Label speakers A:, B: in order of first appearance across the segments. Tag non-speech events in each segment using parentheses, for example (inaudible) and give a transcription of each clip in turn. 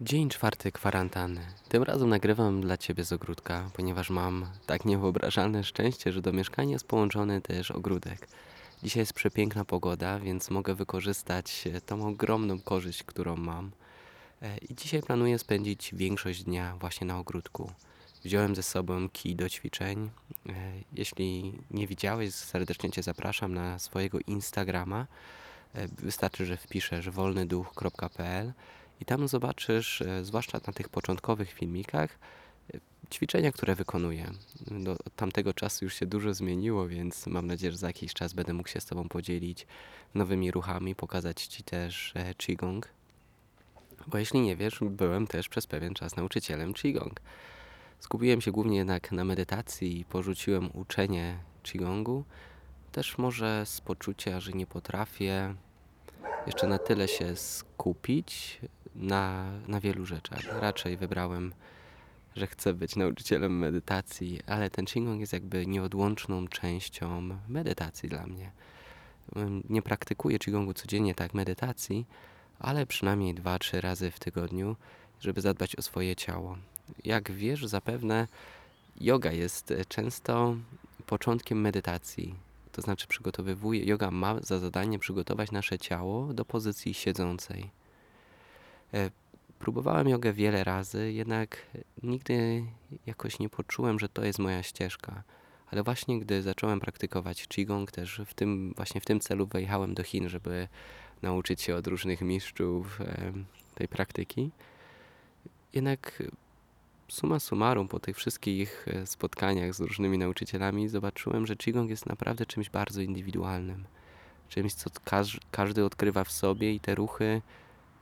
A: Dzień czwarty kwarantanny. Tym razem nagrywam dla Ciebie z ogródka, ponieważ mam tak niewyobrażalne szczęście, że do mieszkania jest połączony też ogródek. Dzisiaj jest przepiękna pogoda, więc mogę wykorzystać e, tą ogromną korzyść, którą mam. E, I dzisiaj planuję spędzić większość dnia właśnie na ogródku. Wziąłem ze sobą kij do ćwiczeń. E, Jeśli nie widziałeś, serdecznie Cię zapraszam na swojego Instagrama. E, Wystarczy, że wpiszesz wolnyduch.pl i tam zobaczysz, e, zwłaszcza na tych początkowych filmikach, ćwiczenia, które wykonuję. Do, od tamtego czasu już się dużo zmieniło, więc mam nadzieję, że za jakiś czas będę mógł się z Tobą podzielić nowymi ruchami, pokazać Ci też Qigong. Bo jeśli nie wiesz, byłem też przez pewien czas nauczycielem Qigong. Skupiłem się głównie jednak na medytacji i porzuciłem uczenie Qigongu. Też może z poczucia, że nie potrafię jeszcze na tyle się skupić na, na wielu rzeczach. Raczej wybrałem, że chcę być nauczycielem medytacji, ale ten Qigong jest jakby nieodłączną częścią medytacji dla mnie. Nie praktykuję Qigongu codziennie tak medytacji, ale przynajmniej dwa, trzy razy w tygodniu, żeby zadbać o swoje ciało. Jak wiesz, zapewne yoga jest e, często początkiem medytacji. To znaczy przygotowywuje, yoga ma za zadanie przygotować nasze ciało do pozycji siedzącej. E, Próbowałem jogę wiele razy, jednak nigdy jakoś nie poczułem, że to jest moja ścieżka. Ale właśnie gdy zacząłem praktykować Qigong, też w tym, właśnie w tym celu wyjechałem do Chin, żeby nauczyć się od różnych mistrzów tej praktyki. Jednak summa summarum, po tych wszystkich e, spotkaniach z różnymi nauczycielami, zobaczyłem, że Qigong jest naprawdę czymś bardzo indywidualnym. Czymś, co każ- każdy odkrywa w sobie i te ruchy,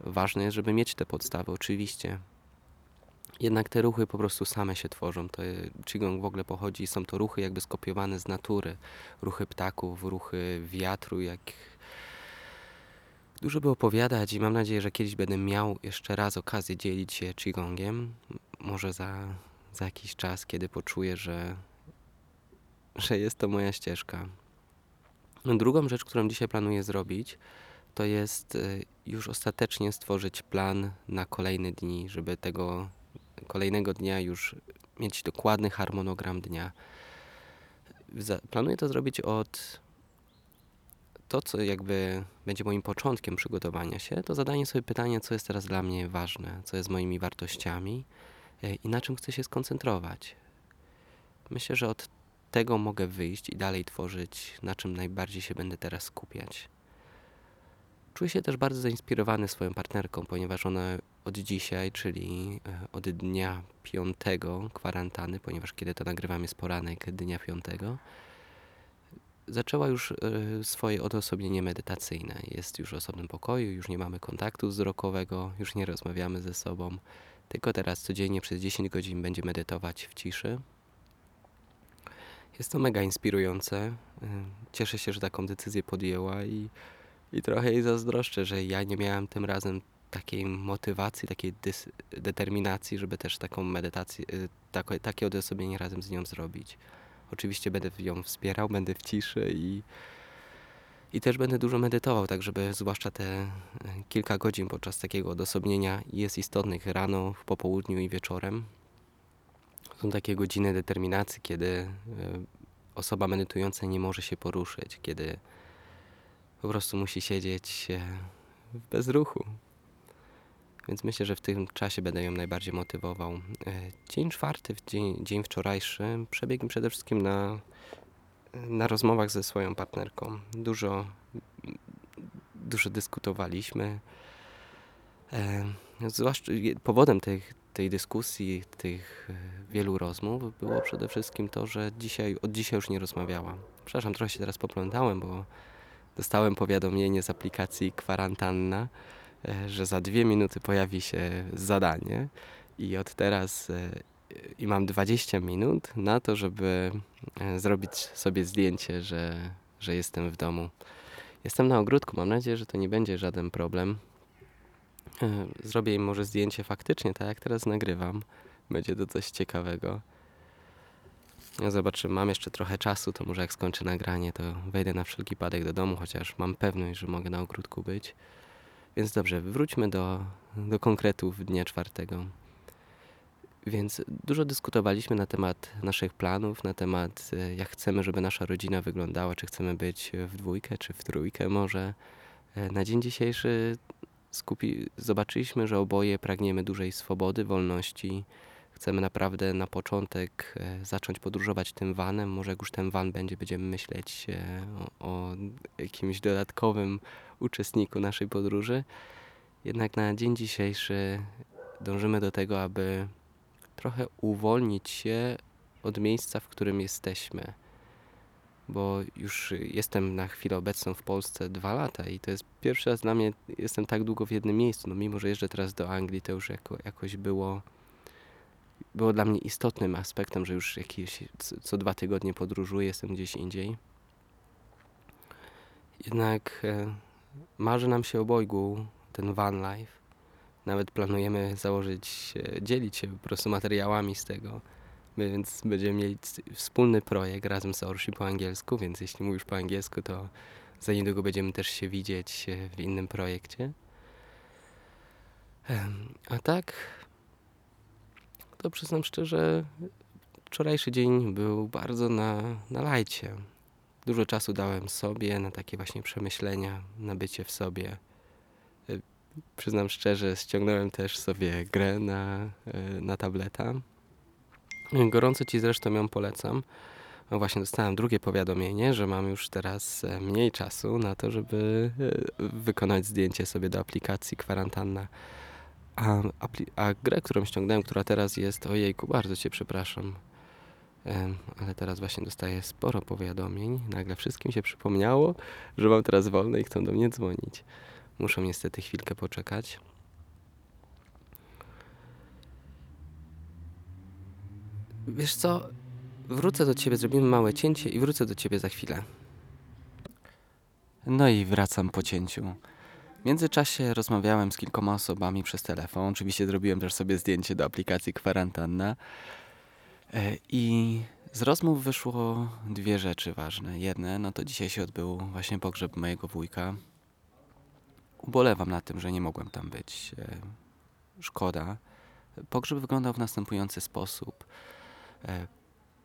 A: ważne jest, żeby mieć te podstawy, oczywiście. Jednak te ruchy po prostu same się tworzą. To e, Qigong w ogóle pochodzi, są to ruchy jakby skopiowane z natury. Ruchy ptaków, ruchy wiatru, jak Dużo by opowiadać i mam nadzieję, że kiedyś będę miał jeszcze raz okazję dzielić się Qigongiem. Może za, za jakiś czas, kiedy poczuję, że, że jest to moja ścieżka. Drugą rzecz, którą dzisiaj planuję zrobić, to jest y, już ostatecznie stworzyć plan na kolejne dni, żeby tego kolejnego dnia już mieć dokładny harmonogram dnia. Planuję to zrobić od to, co jakby będzie moim początkiem przygotowania się, to zadanie sobie pytania, co jest teraz dla mnie ważne, co jest moimi wartościami i na czym chcę się skoncentrować. Myślę, że od tego mogę wyjść i dalej tworzyć, na czym najbardziej się będę teraz skupiać. Czuję się też bardzo zainspirowany swoją partnerką, ponieważ ona od dzisiaj, czyli e, od dnia piątego kwarantanny, ponieważ kiedy to nagrywam jest poranek dnia piątego, zaczęła już e, swoje odosobnienie medytacyjne. Jest już w osobnym pokoju, już nie mamy kontaktu wzrokowego, już nie rozmawiamy ze sobą, tylko teraz codziennie przez 10 godzin będzie medytować w ciszy. Jest to mega inspirujące. E, Cieszę się, że taką decyzję podjęła i, i trochę jej zazdroszczę, że ja nie miałem tym razem takiej motywacji, takiej determinacji, żeby też taką medytację, e, takie, takie odosobnienie razem z nią zrobić. Oczywiście będę ją wspierał, będę w ciszy i, i też będę dużo medytował, tak żeby zwłaszcza te e, kilka godzin podczas takiego odosobnienia jest istotnych rano, w popołudniu i wieczorem. Są takie godziny determinacji, kiedy e, osoba medytująca nie może się poruszyć, kiedy po prostu musi siedzieć w bezruchu. Więc myślę, że w tym czasie będę ją najbardziej motywował. E, Dzień czwarty, dzień, dzień wczorajszy, przebiegł przede wszystkim na, na rozmowach ze swoją partnerką. Dużo, dużo dyskutowaliśmy. E, Zwłaszcza powodem tych, tej dyskusji, tych e, wielu rozmów było przede wszystkim to, że dzisiaj, od dzisiaj już nie rozmawiałam. Przepraszam, trochę się teraz poplątałem, bo dostałem powiadomienie z aplikacji Kwarantanna, e, że za dwie minuty pojawi się zadanie i od teraz i mam 20 minut na to, żeby e, zrobić sobie zdjęcie, że, że jestem w domu. Jestem na ogródku, mam nadzieję, że to nie będzie żaden problem. E, Zrobię im może zdjęcie faktycznie, tak jak teraz nagrywam. Będzie to coś ciekawego. Ja zobaczymy, mam jeszcze trochę czasu, to może jak skończę nagranie, to wejdę na wszelki wypadek do domu, chociaż mam pewność, że mogę na ogródku być. Więc dobrze, wróćmy do, do konkretów dnia czwartego. Więc dużo dyskutowaliśmy na temat naszych planów, na temat e, jak chcemy, żeby nasza rodzina wyglądała, czy chcemy być w dwójkę, czy w trójkę może. E, Na dzień dzisiejszy skupi... zobaczyliśmy, że oboje pragniemy dużej swobody, wolności. Chcemy naprawdę na początek e, zacząć podróżować tym vanem. Może jak już ten van będzie, będziemy myśleć o, o jakimś dodatkowym uczestniku naszej podróży. Jednak na dzień dzisiejszy dążymy do tego, aby trochę uwolnić się od miejsca, w którym jesteśmy. Bo już jestem na chwilę obecną w Polsce dwa lata i to jest pierwszy raz dla mnie, jestem tak długo w jednym miejscu. No mimo, że jeżdżę teraz do Anglii, to już jako, jakoś było, było dla mnie istotnym aspektem, że już jakieś co, co dwa tygodnie podróżuję, jestem gdzieś indziej. Jednak e, marzy nam się obojgu ten van life. Nawet planujemy założyć, dzielić się po prostu materiałami z tego. Więc będziemy mieli wspólny projekt razem z Orsi po angielsku, więc jeśli mówisz po angielsku, to za niedługo będziemy też się widzieć e, w innym projekcie. A tak, to przyznam szczerze, wczorajszy dzień był bardzo na, na lajcie. Dużo czasu dałem sobie na takie właśnie przemyślenia, na bycie w sobie. Przyznam szczerze, ściągnąłem też sobie grę na, y, na tableta. Gorąco Ci zresztą ją polecam. No właśnie dostałem drugie powiadomienie, że mam już teraz e, mniej czasu na to, żeby e, wykonać zdjęcie sobie do aplikacji kwarantanna. A, a grę, którą ściągnąłem, która teraz jest, ojejku, bardzo Cię przepraszam. Ale teraz właśnie dostaję sporo powiadomień. Nagle wszystkim się przypomniało, że mam teraz wolne i chcą do mnie dzwonić. Muszę niestety chwilkę poczekać. Wiesz co? Wrócę do ciebie, zrobimy małe cięcie i wrócę do ciebie za chwilę. No i wracam po cięciu. W międzyczasie rozmawiałem z kilkoma osobami przez telefon. Oczywiście zrobiłem też sobie zdjęcie do aplikacji kwarantanna. E, I z rozmów wyszło dwie rzeczy ważne. Jedne, no to dzisiaj się odbył właśnie pogrzeb mojego wujka. Ubolewam na tym, że nie mogłem tam być. E, Szkoda. Pogrzeb wyglądał w następujący sposób. E,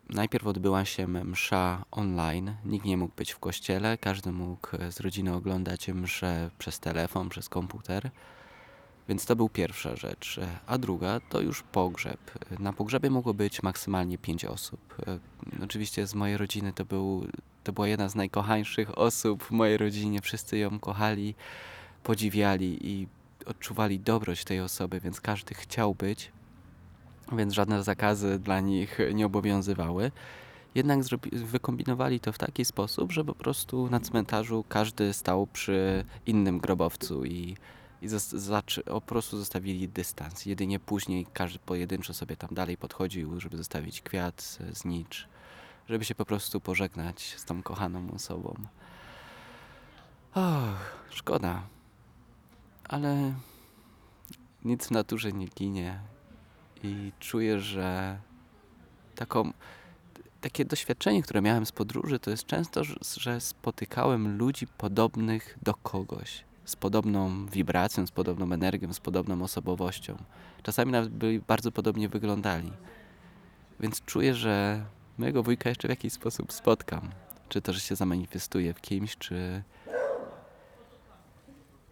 A: Najpierw odbyła się msza online. Nikt nie mógł być w kościele, każdy mógł e, z rodziny oglądać mszę przez telefon, przez komputer. Więc to był pierwsza rzecz. A druga to już pogrzeb. Na pogrzebie mogło być maksymalnie pięć osób. Oczywiście z mojej rodziny to, był, to była jedna z najkochańszych osób w mojej rodzinie. Wszyscy ją kochali, podziwiali i odczuwali dobroć tej osoby, więc każdy chciał być więc żadne zakazy dla nich nie obowiązywały. Jednak wykombinowali to w taki sposób, że po prostu na cmentarzu każdy stał przy innym grobowcu i, i po prostu zostawili dystans. Jedynie później każdy pojedynczo sobie tam dalej podchodził, żeby zostawić kwiat, znicz, żeby się po prostu pożegnać z tą kochaną osobą. Och, szkoda. Ale nic w naturze nie ginie i czuję, że taką, takie doświadczenie, które miałem z podróży, to jest często, że- spotykałem ludzi podobnych do kogoś, z podobną wibracją, z podobną energią, z podobną osobowością. Czasami nawet by bardzo podobnie wyglądali. Więc czuję, że mojego wujka jeszcze w jakiś sposób spotkam. Czy to, że się zamanifestuje w kimś, czy,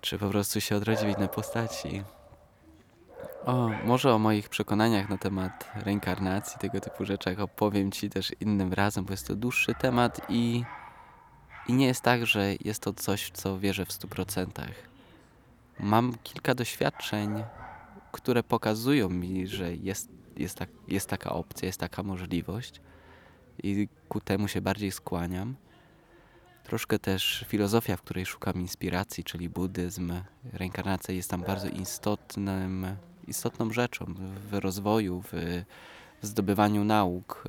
A: czy po prostu się odrodzi w innej postaci. O, może o moich przekonaniach na temat reinkarnacji, tego typu rzeczach opowiem Ci też innym razem, bo jest to dłuższy temat i, i nie jest tak, że jest to coś, w co wierzę w 100%. Mam kilka doświadczeń, które pokazują mi, że jest, jest, tak, jest taka opcja, jest taka możliwość i ku temu się bardziej skłaniam. Troszkę też filozofia, w której szukam inspiracji, czyli buddyzm, reinkarnacja jest tam bardzo istotnym, istotną rzeczą w rozwoju, w, zdobywaniu nauk.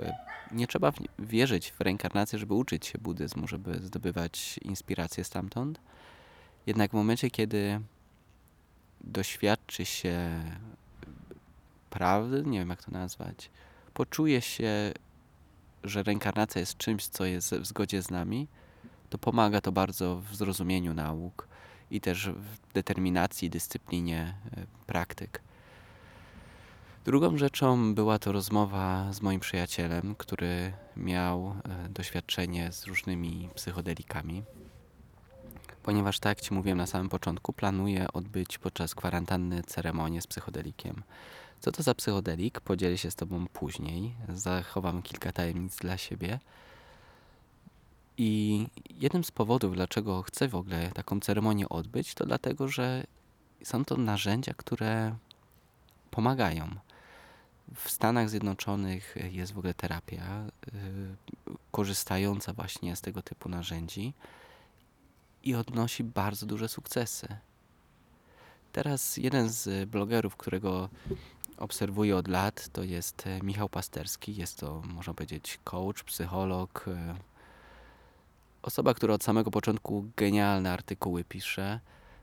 A: Nie trzeba wierzyć w reinkarnację, żeby uczyć się buddyzmu, żeby zdobywać inspirację stamtąd. Jednak w momencie, kiedy doświadczy się prawdy, nie wiem jak to nazwać, poczuje się
B: że reinkarnacja jest czymś, co jest w zgodzie z nami, to pomaga to bardzo w zrozumieniu nauk i też w determinacji, dyscyplinie e, praktyk. Drugą rzeczą była to rozmowa z moim przyjacielem, który miał e, doświadczenie z różnymi psychodelikami. Ponieważ, tak jak Ci mówiłem na samym początku, planuję odbyć podczas kwarantanny ceremonię z psychodelikiem. Co to za psychodelik? Podzielę się z Tobą później. Zachowam kilka tajemnic dla siebie. I jednym z powodów, dlaczego chcę w ogóle taką ceremonię odbyć, to dlatego, że są to narzędzia, które pomagają. W Stanach Zjednoczonych jest w ogóle terapia yy, korzystająca właśnie z tego typu narzędzi i odnosi bardzo duże sukcesy. Teraz jeden z blogerów, którego obserwuję od lat, to jest Michał Pasterski. Jest to, można powiedzieć, coach, psycholog, e, osoba, która od samego początku genialne artykuły pisze.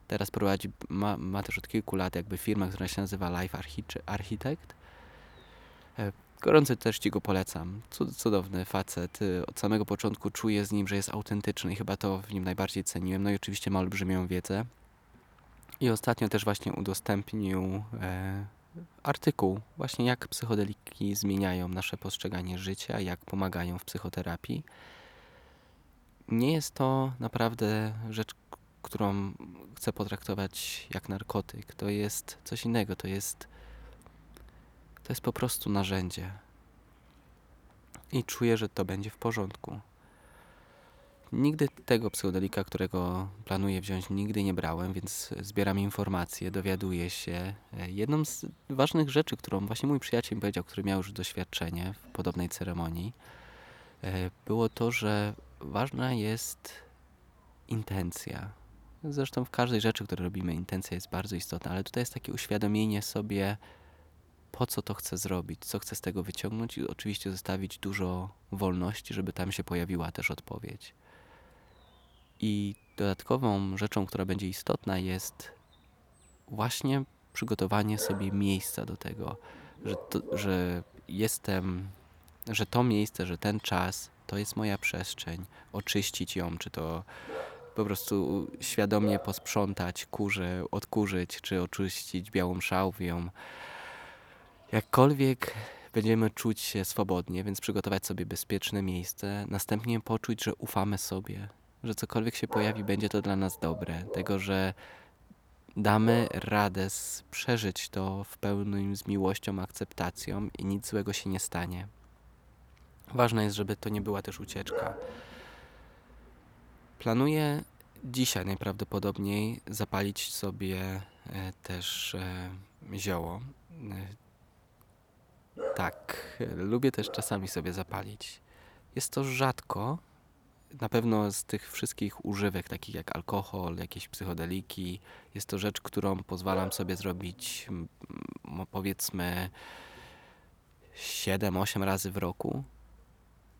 B: Teraz prowadzi, ma, ma też od kilku lat jakby firmę, która się nazywa Life Architect. E, gorąco też Ci go polecam. Cudowny facet. Od samego początku czuję z nim, że jest autentyczny i chyba to w nim najbardziej ceniłem. No i oczywiście ma olbrzymią wiedzę. I ostatnio też właśnie udostępnił e, artykuł, właśnie jak psychodeliki zmieniają nasze postrzeganie życia, jak pomagają w psychoterapii. Nie jest to naprawdę rzecz, którą chcę potraktować jak narkotyk. To jest coś innego, to jest to jest po prostu narzędzie. I czuję, że to będzie w porządku. Nigdy tego psychodelika, którego planuję wziąć, nigdy nie brałem, więc zbieram informacje, dowiaduję się. Jedną z ważnych rzeczy, którą właśnie mój przyjaciel powiedział, który miał już doświadczenie w podobnej ceremonii, e, było to, że ważna jest intencja. Zresztą w każdej rzeczy, którą robimy, intencja jest bardzo istotna, ale tutaj jest takie uświadomienie sobie, po co to chcę zrobić, co chcę z tego wyciągnąć i oczywiście zostawić dużo wolności, żeby tam się pojawiła też odpowiedź. I dodatkową rzeczą, która będzie istotna, jest właśnie przygotowanie sobie miejsca do tego, że, to, że jestem, że to miejsce, że ten czas to jest moja przestrzeń, oczyścić ją, czy to po prostu świadomie posprzątać kurze, odkurzyć, czy oczyścić białą szałwią. Jakkolwiek będziemy czuć się swobodnie, więc przygotować sobie bezpieczne miejsce, następnie poczuć, że ufamy sobie, że cokolwiek się pojawi, będzie to dla nas dobre, tego, że damy radę przeżyć to w pełnym z miłością, akceptacją i nic złego się nie stanie. Ważne jest, żeby to nie była też ucieczka. Planuję dzisiaj najprawdopodobniej zapalić sobie e, też e, zioło. E, tak, lubię też czasami sobie zapalić. Jest to rzadko, na pewno z tych wszystkich używek, takich jak alkohol, jakieś psychodeliki, jest to rzecz, którą pozwalam sobie zrobić powiedzmy 7-8 razy w roku.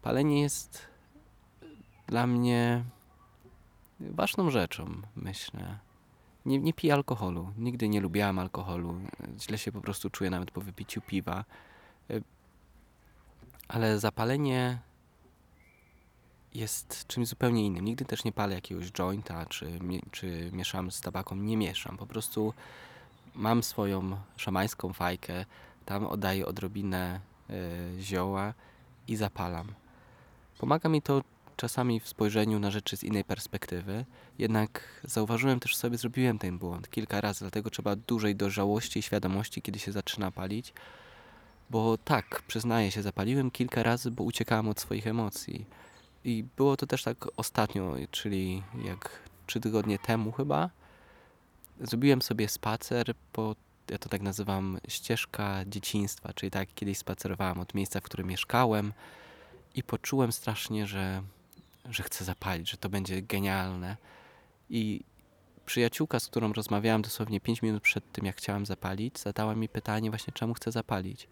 B: Palenie jest dla mnie ważną rzeczą, myślę. Nie, nie piję alkoholu. Nigdy nie lubiłam alkoholu. Źle się po prostu czuję nawet po wypiciu piwa. Ale zapalenie jest czymś zupełnie innym. Nigdy też nie palę jakiegoś jointa, czy, czy mieszam z tabaką. Nie mieszam. Po prostu mam swoją szamańską fajkę, tam oddaję odrobinę y, zioła i zapalam. Pomaga mi to czasami w spojrzeniu na rzeczy z innej perspektywy, jednak zauważyłem też sobie, zrobiłem ten błąd kilka razy, dlatego trzeba dużej dojrzałości i świadomości, kiedy się zaczyna palić, bo tak, przyznaję się, zapaliłem kilka razy, bo uciekałem od swoich emocji i było to też tak ostatnio, czyli jak trzy tygodnie temu chyba. Zrobiłem sobie spacer po, ja to tak nazywam, ścieżka dzieciństwa, czyli tak kiedyś spacerowałem od miejsca, w którym mieszkałem i poczułem strasznie, że, że chcę zapalić, że to będzie genialne. I przyjaciółka, z którą rozmawiałem dosłownie 5 minut przed tym, jak chciałem zapalić, zadała mi pytanie właśnie, czemu chcę zapalić.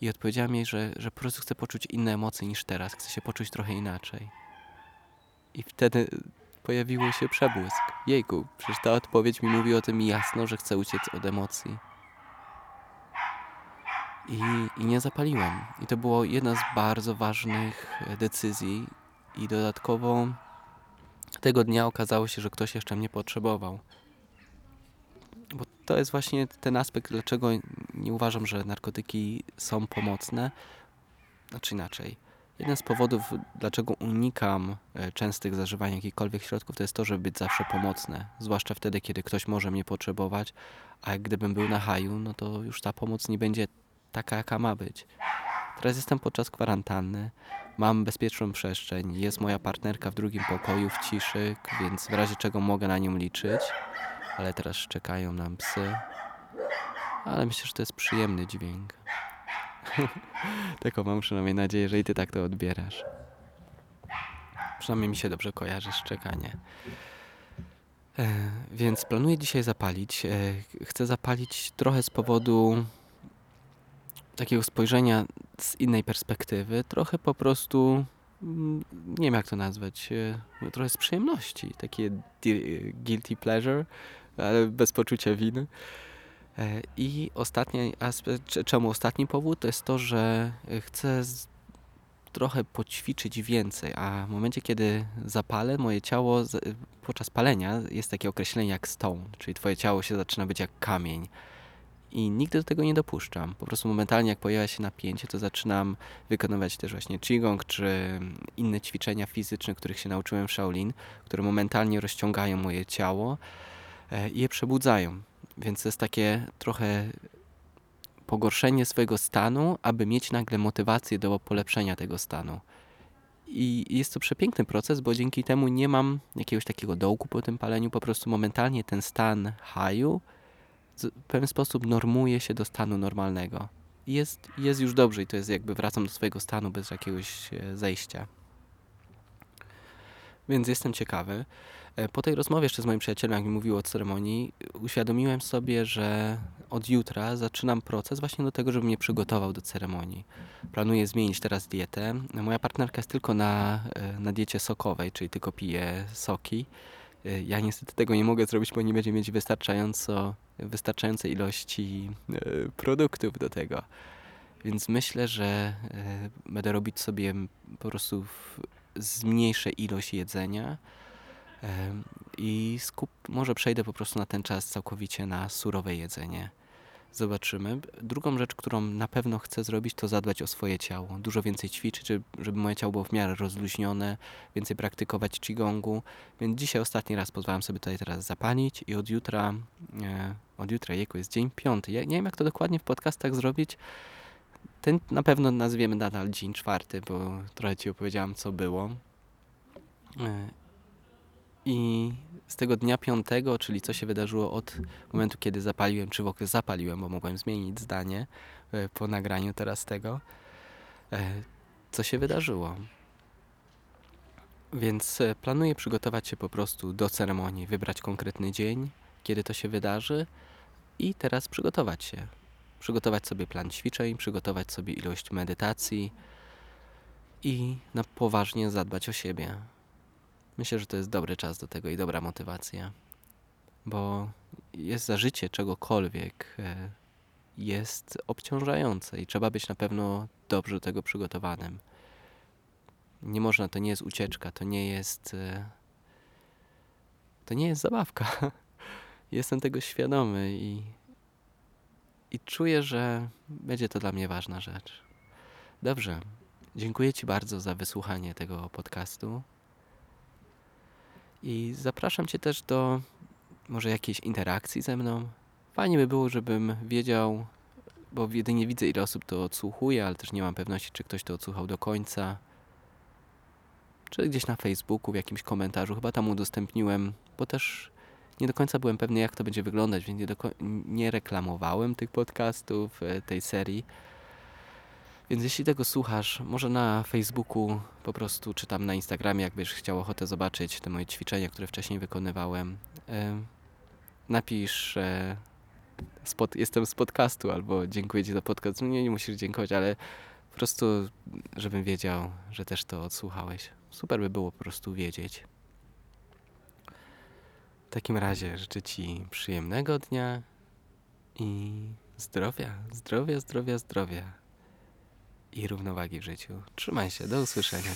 B: I odpowiedziałam jej, że, że po prostu chcę poczuć inne emocje niż teraz. Chcę się poczuć trochę inaczej. I wtedy pojawił się przebłysk. Jejku, przecież ta odpowiedź mi mówi o tym jasno, że chcę uciec od emocji. I, i nie zapaliłem. I to było jedna z bardzo ważnych e, decyzji i dodatkowo tego dnia okazało się, że ktoś jeszcze mnie potrzebował. Bo to jest właśnie ten aspekt, dlaczego nie uważam, że narkotyki są pomocne. Znaczy inaczej. Jeden z powodów, dlaczego unikam e, częstych zażywania jakichkolwiek środków, to jest to, żeby być zawsze pomocne. Zwłaszcza wtedy, kiedy ktoś może mnie potrzebować, a jak gdybym był na haju, no to już ta pomoc nie będzie taka, jaka ma być. Teraz jestem podczas kwarantanny, mam bezpieczną przestrzeń, jest moja partnerka w drugim pokoju w ciszy, więc w razie czego mogę na nią liczyć, ale teraz czekają nam psy. Ale myślę, że to jest przyjemny dźwięk. (laughs) Taką mam przynajmniej nadzieję, że i ty tak to odbierasz. Przynajmniej mi się dobrze kojarzy szczekanie. E, więc planuję dzisiaj zapalić. E, chcę zapalić trochę z powodu takiego spojrzenia z innej perspektywy, trochę po prostu, mm, nie wiem jak to nazwać, e, trochę z przyjemności, takie guilty pleasure, ale bez poczucia winy. E, I ostatni aspekt, czemu ostatni powód, to jest to, że chcę trochę poćwiczyć więcej, a w momencie, kiedy zapalę, moje ciało podczas palenia jest takie określenie jak stone, czyli twoje ciało się zaczyna być jak kamień. I nigdy do tego nie dopuszczam. Po prostu momentalnie, jak pojawia się napięcie, to zaczynam wykonywać też właśnie Qigong czy inne ćwiczenia fizyczne, których się nauczyłem w Shaolin, które momentalnie rozciągają moje ciało e, i je przebudzają. Więc to jest takie trochę pogorszenie swojego stanu, aby mieć nagle motywację do polepszenia tego stanu. I jest to przepiękny proces, bo dzięki temu nie mam jakiegoś takiego dołku po tym paleniu, po prostu momentalnie ten stan haju w pewien sposób normuje się do stanu normalnego. Jest, jest już dobrze i to jest jakby wracam do swojego stanu bez jakiegoś e, zejścia. Więc jestem ciekawy. E, po tej rozmowie jeszcze z moim przyjacielem, jak mi mówił o ceremonii, uświadomiłem sobie, że od jutra zaczynam proces właśnie do tego, żeby mnie przygotował do ceremonii. Planuję zmienić teraz dietę. Moja partnerka jest tylko na, e, na diecie sokowej, czyli tylko pije soki. Ja niestety tego nie mogę zrobić, bo nie będzie mieć wystarczająco, wystarczającej ilości produktów do tego. Więc myślę, że będę robić sobie po prostu zmniejszę ilość jedzenia i skup, może przejdę po prostu na ten czas całkowicie na surowe jedzenie. Zobaczymy. Drugą rzecz, którą na pewno chcę zrobić, to zadbać o swoje ciało. Dużo więcej ćwiczyć, żeby moje ciało było w miarę rozluźnione, więcej praktykować qigongu. Więc dzisiaj ostatni raz pozwalam sobie tutaj teraz zapalić i od jutra, e, od jutra, jego jest dzień piąty. Ja nie wiem, jak to dokładnie w podcastach zrobić. Ten na pewno nazwiemy nadal dzień czwarty, bo trochę ci opowiedziałam, co było. E, i z tego dnia piątego, czyli co się wydarzyło od momentu, kiedy zapaliłem, czy w ogóle zapaliłem, bo mogłem zmienić zdanie e, po nagraniu teraz tego, e, co się wydarzyło. Więc e, planuję przygotować się po prostu do ceremonii, wybrać konkretny dzień, kiedy to się wydarzy i teraz przygotować się. Przygotować sobie plan ćwiczeń, przygotować sobie ilość medytacji i na poważnie zadbać o siebie. Myślę, że to jest dobry czas do tego i dobra motywacja, bo jest za życie czegokolwiek e, jest obciążające i trzeba być na pewno dobrze do tego przygotowanym. Nie można, to nie jest ucieczka, to nie jest. E, to nie jest zabawka. (laughs) Jestem tego świadomy i, i czuję, że będzie to dla mnie ważna rzecz. Dobrze. Dziękuję Ci bardzo za wysłuchanie tego podcastu. I zapraszam Cię też do może jakiejś interakcji ze mną. Fajnie by było, żebym wiedział, bo jedynie widzę ile osób to odsłuchuje, ale też nie mam pewności, czy ktoś to odsłuchał do końca. Czy gdzieś na Facebooku, w jakimś komentarzu, chyba tam udostępniłem, bo też nie do końca byłem pewny, jak to będzie wyglądać, więc nie, nie reklamowałem tych podcastów, e, tej serii. Więc jeśli tego słuchasz, może na Facebooku po prostu, czy tam na Instagramie, jakbyś chciał ochotę zobaczyć te moje ćwiczenia, które wcześniej wykonywałem, napisz spod, jestem z podcastu albo dziękuję Ci za podcast. Nie, nie musisz dziękować, ale po prostu, żebym wiedział, że też to odsłuchałeś. Super by było po prostu wiedzieć. W takim razie życzę Ci przyjemnego dnia i zdrowia, zdrowia, zdrowia, zdrowia i równowagi w życiu. Trzymaj się, do usłyszenia.